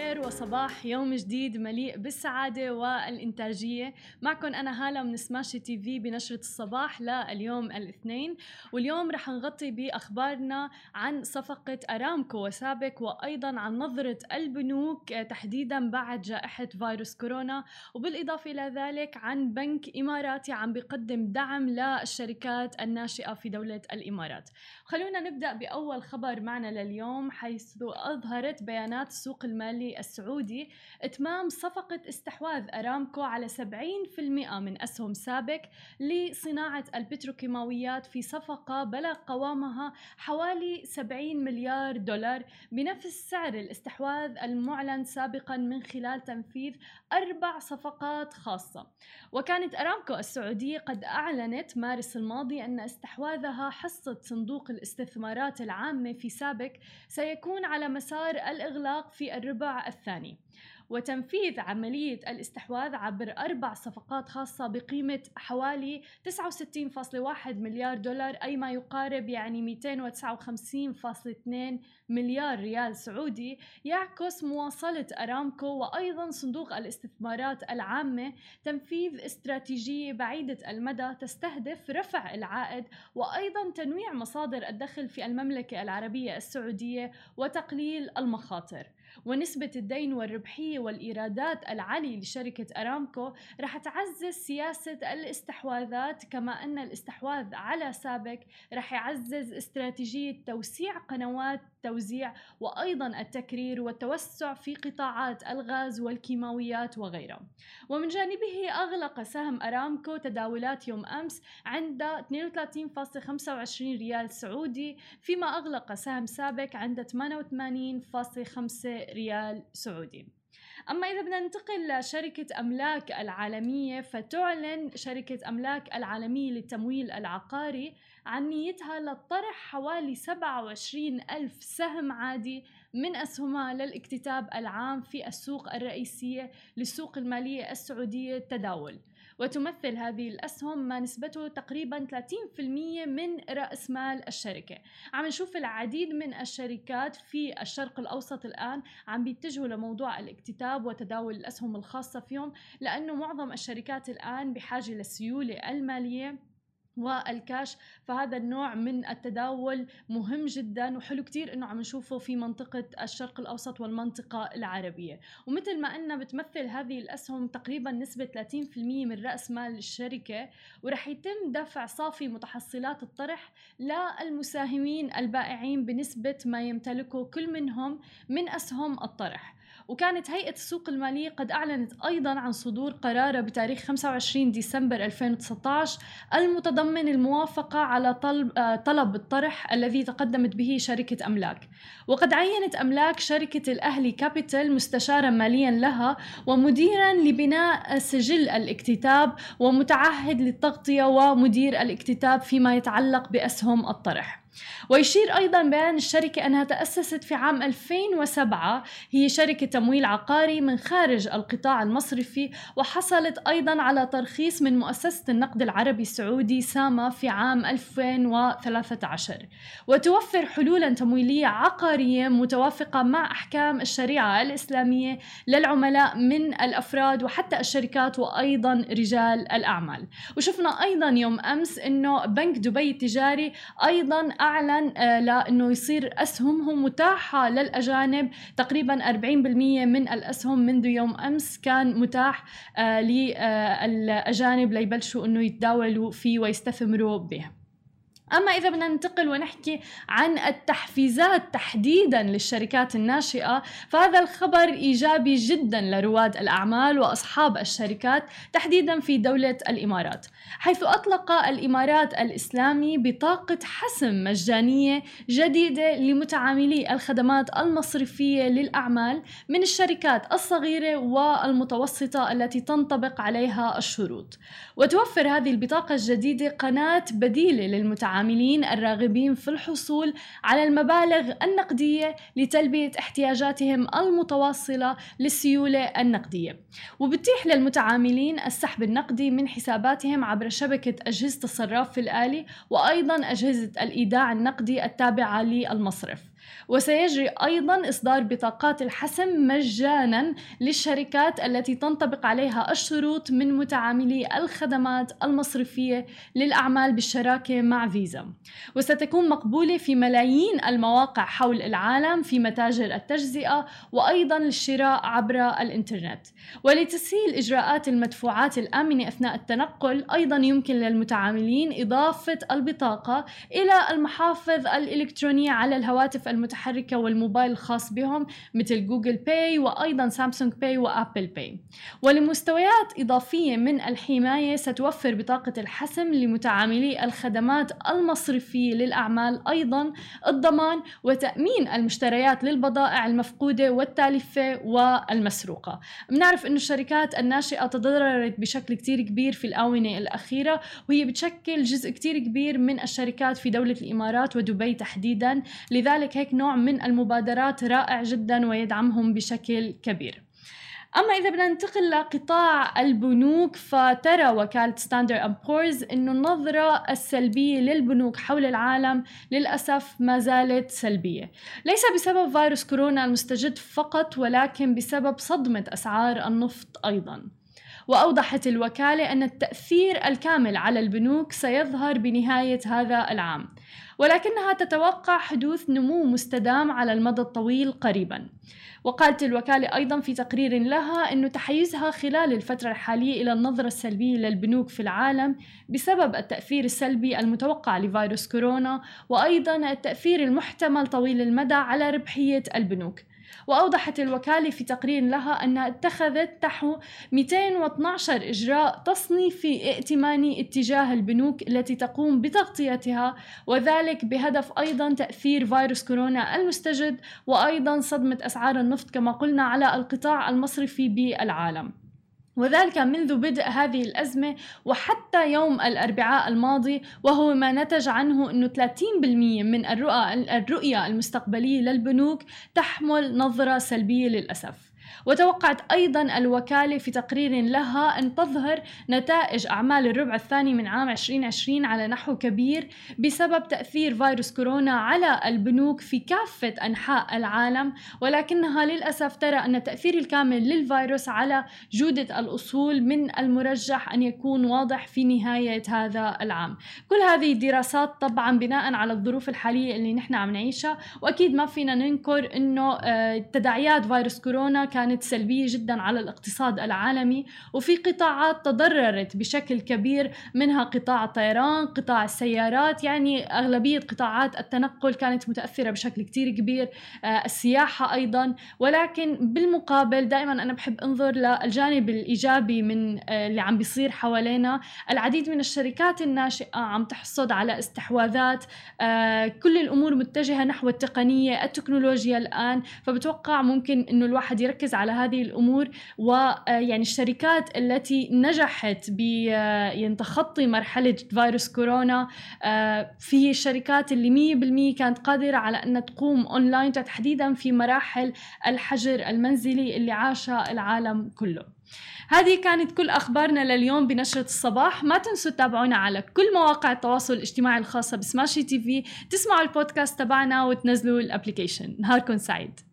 الخير وصباح يوم جديد مليء بالسعادة والإنتاجية. معكم أنا هالة من سماشي تي في بنشرة الصباح لليوم الاثنين. واليوم رح نغطي بأخبارنا عن صفقة أرامكو وسابك وأيضا عن نظرة البنوك تحديدا بعد جائحة فيروس كورونا. وبالإضافة إلى ذلك عن بنك إماراتي عم بيقدم دعم للشركات الناشئة في دولة الإمارات. خلونا نبدأ بأول خبر معنا لليوم حيث أظهرت بيانات السوق المالي السعودي إتمام صفقة استحواذ أرامكو على 70% من أسهم سابك لصناعة البتروكيماويات في صفقة بلغ قوامها حوالي 70 مليار دولار بنفس سعر الاستحواذ المعلن سابقا من خلال تنفيذ أربع صفقات خاصة. وكانت أرامكو السعودية قد أعلنت مارس الماضي أن استحواذها حصة صندوق الاستثمارات العامة في سابك سيكون على مسار الإغلاق في الربع الثاني. وتنفيذ عملية الإستحواذ عبر أربع صفقات خاصة بقيمة حوالي 69.1 مليار دولار أي ما يقارب يعني 259.2 مليار ريال سعودي. يعكس مواصلة أرامكو وأيضا صندوق الاستثمارات العامة. تنفيذ استراتيجية بعيدة المدى تستهدف رفع العائد وأيضا تنويع مصادر الدخل في المملكة العربية السعودية وتقليل المخاطر. ونسبة الدين والربحية والإيرادات العالية لشركة أرامكو رح تعزز سياسة الاستحواذات كما أن الاستحواذ على سابق رح يعزز استراتيجية توسيع قنوات التوزيع وأيضا التكرير والتوسع في قطاعات الغاز والكيماويات وغيرها. ومن جانبه أغلق سهم أرامكو تداولات يوم أمس عند 32.25 ريال سعودي فيما أغلق سهم سابق عند 88.5 ريال سعودي. أما إذا بدنا ننتقل لشركة أملاك العالمية فتعلن شركة أملاك العالمية للتمويل العقاري عن نيتها لطرح حوالي 27 ألف سهم عادي من أسهمها للاكتتاب العام في السوق الرئيسية للسوق المالية السعودية التداول وتمثل هذه الأسهم ما نسبته تقريبا 30% من رأس مال الشركة. عم نشوف العديد من الشركات في الشرق الأوسط الآن عم بيتجهوا لموضوع الاكتتاب وتداول الأسهم الخاصة فيهم لأنه معظم الشركات الآن بحاجة للسيولة المالية والكاش فهذا النوع من التداول مهم جدا وحلو كتير إنه عم نشوفه في منطقة الشرق الأوسط والمنطقة العربية. ومثل ما قلنا بتمثل هذه الأسهم تقريبا نسبة 30% من رأس مال الشركة ورح يتم دفع صافي متحصلات الطرح للمساهمين البائعين بنسبة ما يمتلكه كل منهم من أسهم الطرح. وكانت هيئة السوق المالية قد أعلنت أيضا عن صدور قرارها بتاريخ 25 ديسمبر 2019 المتضمن الموافقة على طلب, آه، طلب الطرح الذي تقدمت به شركة أملاك. وقد عينت أملاك شركة الأهلي كابيتال مستشارا ماليا لها ومديرا لبناء سجل الاكتتاب ومتعهد للتغطية ومدير الاكتتاب فيما يتعلق بأسهم الطرح. ويشير أيضا بيان الشركة أنها تأسست في عام 2007 هي شركة تمويل عقاري من خارج القطاع المصرفي وحصلت أيضا على ترخيص من مؤسسة النقد العربي السعودي ساما في عام 2013 وتوفر حلولا تمويلية عقارية متوافقة مع أحكام الشريعة الإسلامية للعملاء من الأفراد وحتى الشركات وأيضا رجال الأعمال. وشفنا أيضا يوم أمس أنه بنك دبي التجاري أيضا أعلن آه، لأنه يصير أسهمهم متاحة للأجانب. تقريبا 40% من الأسهم منذ يوم أمس كان متاح آه، للأجانب ليبلشوا أنه يتداولوا فيه ويستثمروا به. أما إذا بدنا ننتقل ونحكي عن التحفيزات تحديدا للشركات الناشئة فهذا الخبر إيجابي جدا لرواد الأعمال وأصحاب الشركات تحديدا في دولة الإمارات. حيث أطلق الإمارات الإسلامي بطاقة حسم مجانية جديدة لمتعاملي الخدمات المصرفية للأعمال من الشركات الصغيرة والمتوسطة التي تنطبق عليها الشروط. وتوفر هذه البطاقة الجديدة قناة بديلة للمتعاملين العاملين الراغبين في الحصول على المبالغ النقدية لتلبية احتياجاتهم المتواصلة للسيولة النقدية. وبتيح للمتعاملين السحب النقدي من حساباتهم عبر شبكة أجهزة الصراف الآلي وأيضا أجهزة الإيداع النقدي التابعة للمصرف. وسيجري أيضا إصدار بطاقات الحسم مجانا للشركات التي تنطبق عليها الشروط من متعاملي الخدمات المصرفية للأعمال بالشراكة مع فيزا. وستكون مقبولة في ملايين المواقع حول العالم في متاجر التجزئة وأيضا للشراء عبر الإنترنت. ولتسهيل إجراءات المدفوعات الآمنة أثناء التنقل أيضا يمكن للمتعاملين إضافة البطاقة إلى المحافظ الإلكترونية على الهواتف المتحركة والموبايل الخاص بهم مثل Google Pay وأيضا Samsung Pay و Apple Pay. ولمستويات إضافية من الحماية ستوفر بطاقة الحسم لمتعاملي الخدمات المصرفية للأعمال أيضا الضمان وتأمين المشتريات للبضائع المفقودة والتالفة والمسروقة. بنعرف أن الشركات الناشئة تضررت بشكل كتير كبير في الآونة الأخيرة وهي بتشكل جزء كتير كبير من الشركات في دولة الإمارات ودبي تحديدا. لذلك هيك نوع من المبادرات رائع جدا ويدعمهم بشكل كبير. أما إذا بدنا ننتقل لقطاع البنوك فترى وكالة Standard and Poor's إنه النظرة السلبية للبنوك حول العالم للأسف ما زالت سلبية. ليس بسبب فيروس كورونا المستجد فقط ولكن بسبب صدمة أسعار النفط أيضاً. وأوضحت الوكالة أن التأثير الكامل على البنوك سيظهر بنهاية هذا العام. ولكنها تتوقع حدوث نمو مستدام على المدى الطويل قريبا. وقالت الوكالة أيضا في تقرير لها أن تحيزها خلال الفترة الحالية إلى النظرة السلبية للبنوك في العالم بسبب التأثير السلبي المتوقع لفيروس كورونا وأيضا التأثير المحتمل طويل المدى على ربحية البنوك. وأوضحت الوكالة في تقرير لها أنها اتخذت نحو 212 إجراء تصنيفي ائتماني اتجاه البنوك التي تقوم بتغطيتها وذلك بهدف أيضا تأثير فيروس كورونا المستجد وأيضا صدمة أسعار النفط كما قلنا على القطاع المصرفي بالعالم. وذلك منذ بدء هذه الأزمة وحتى يوم الأربعاء الماضي وهو ما نتج عنه أنه 30% من الرؤى الرؤية المستقبلية للبنوك تحمل نظرة سلبية للأسف. وتوقعت أيضا الوكالة في تقرير لها أن تظهر نتائج أعمال الربع الثاني من عام 2020 على نحو كبير بسبب تأثير فيروس كورونا على البنوك في كافة أنحاء العالم ولكنها للأسف ترى أن التأثير الكامل للفيروس على جودة الأصول من المرجح أن يكون واضح في نهاية هذا العام. كل هذه الدراسات طبعا بناء على الظروف الحالية اللي نحن عم نعيشها وأكيد ما فينا ننكر أنه آه، تداعيات فيروس كورونا كان كانت سلبية جدا على الاقتصاد العالمي وفي قطاعات تضررت بشكل كبير منها قطاع الطيران قطاع السيارات. يعني أغلبية قطاعات التنقل كانت متأثرة بشكل كتير كبير آه، السياحة أيضا. ولكن بالمقابل دائما أنا بحب أنظر للجانب الإيجابي من آه، اللي عم بيصير حوالينا. العديد من الشركات الناشئة عم تحصد على استحواذات آه، كل الأمور متجهة نحو التقنية التكنولوجيا الآن. فبتوقع ممكن أنه الواحد يركز على هذه الأمور ويعني آه، الشركات التي نجحت بتخطي تخطي مرحلة فيروس كورونا آه، في الشركات اللي 100% كانت قادرة على أن تقوم أونلاين تحديدا في مراحل الحجر المنزلي اللي عاشها العالم كله. هذه كانت كل أخبارنا لليوم بنشرة الصباح. ما تنسوا تتابعونا على كل مواقع التواصل الاجتماعي الخاصة ب Smashi TV. تسمعوا البودكاست تبعنا وتنزلوا ال application. نهاركم سعيد.